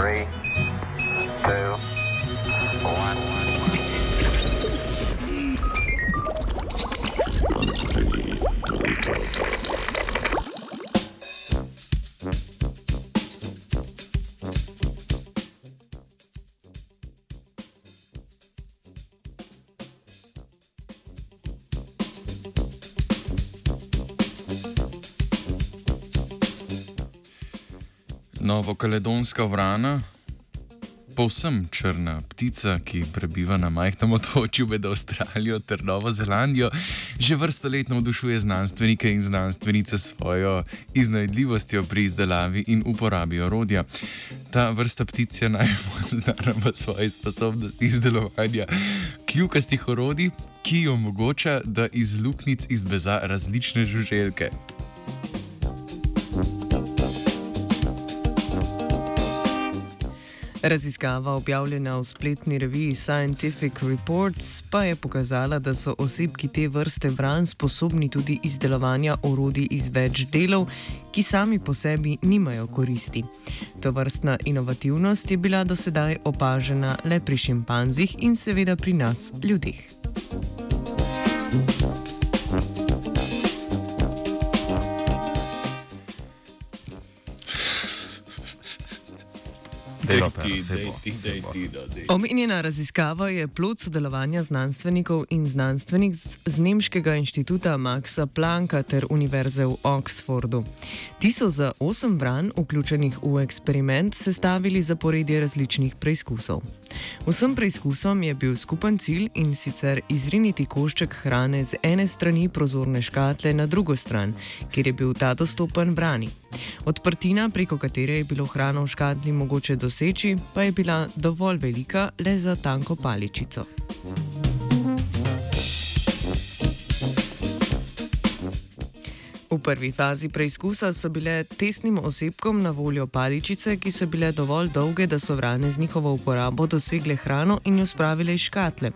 Three, Novokaledonska vrana, povsem črna ptica, ki prebiva na majhnem otočju med Avstralijo ter Novo Zelandijo, že vrsto let navdušuje znanstvenike in znanstvenice svojo iznajdljivostjo pri izdelavi in uporabi orodja. Ta vrsta ptic je najbolj znana po svoji sposobnosti izdelovanja kljukastih orodij, ki omogoča, da iz luknjic izbeza različne žuželke. Raziskava, objavljena v spletni reviji Scientific Reports, pa je pokazala, da so osebki te vrste vran sposobni tudi izdelovanja orodij iz več delov, ki sami po sebi nimajo koristi. To vrstna inovativnost je bila do sedaj opažena le pri šimpanzih in seveda pri nas, ljudeh. Bo. ti, no, daj. Omenjena raziskava je plod sodelovanja znanstvenikov in znanstvenik z, z Nemškega inštituta Maxa Plancka ter Univerze v Oxfordu. Ti so za osem vran, vključenih v eksperiment, sestavili zaporedje različnih preizkusov. Vsem preizkusom je bil skupen cilj in sicer izriniti košček hrane z ene strani prozorne škatle na drugo stran, kjer je bil ta dostopen vrani. Odprtina, preko katere je bilo hrano v škatli mogoče doseči, pa je bila dovolj velika le za tanko paličico. V prvi fazi preizkusa so bile testnim osebkom na voljo paličice, ki so bile dovolj dolge, da so vrane z njihovo uporabo dosegle hrano in jo spravile iz škatle.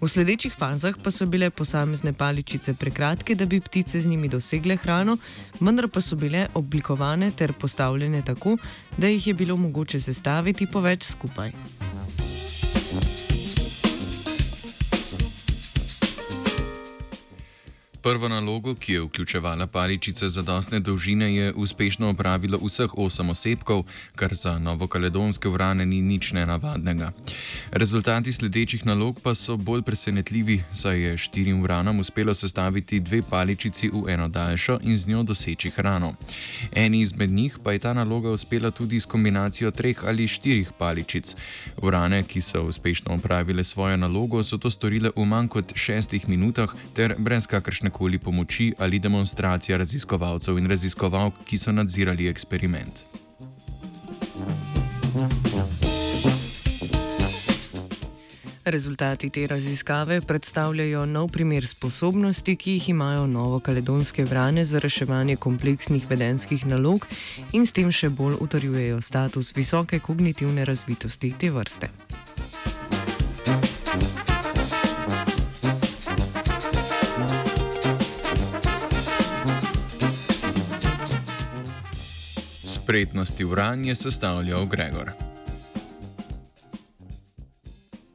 V sledečih fazah pa so bile posamezne paličice prekratke, da bi ptice z njimi dosegle hrano, vendar pa so bile oblikovane ter postavljene tako, da jih je bilo mogoče sestaviti po več skupaj. Prvo nalogo, ki je vključevala paličice za dostne dolžine, je uspešno opravilo vseh osem osebkov, kar za novokaledonske vrane ni nič nenavadnega. Rezultati sledečih nalog pa so bolj presenetljivi, saj je štirim vranam uspelo sestaviti dve paličici v eno daljšo in z njo doseči hrano. Eni izmed njih pa je ta naloga uspela tudi s kombinacijo treh ali štirih paličic. Vrane, ki so uspešno opravile svojo nalogo, so to storile v manj kot šestih minutah ter brez kakršne koli pomoči ali demonstracija raziskovalcev in raziskovalk, ki so nadzirali eksperiment. Rezultati te raziskave predstavljajo nov primer sposobnosti, ki jih imajo novokaledonske vrane za reševanje kompleksnih vedenskih nalog in s tem še bolj utrjujejo status visoke kognitivne razvitosti te vrste. Spretnosti vranje sestavljal Gregor.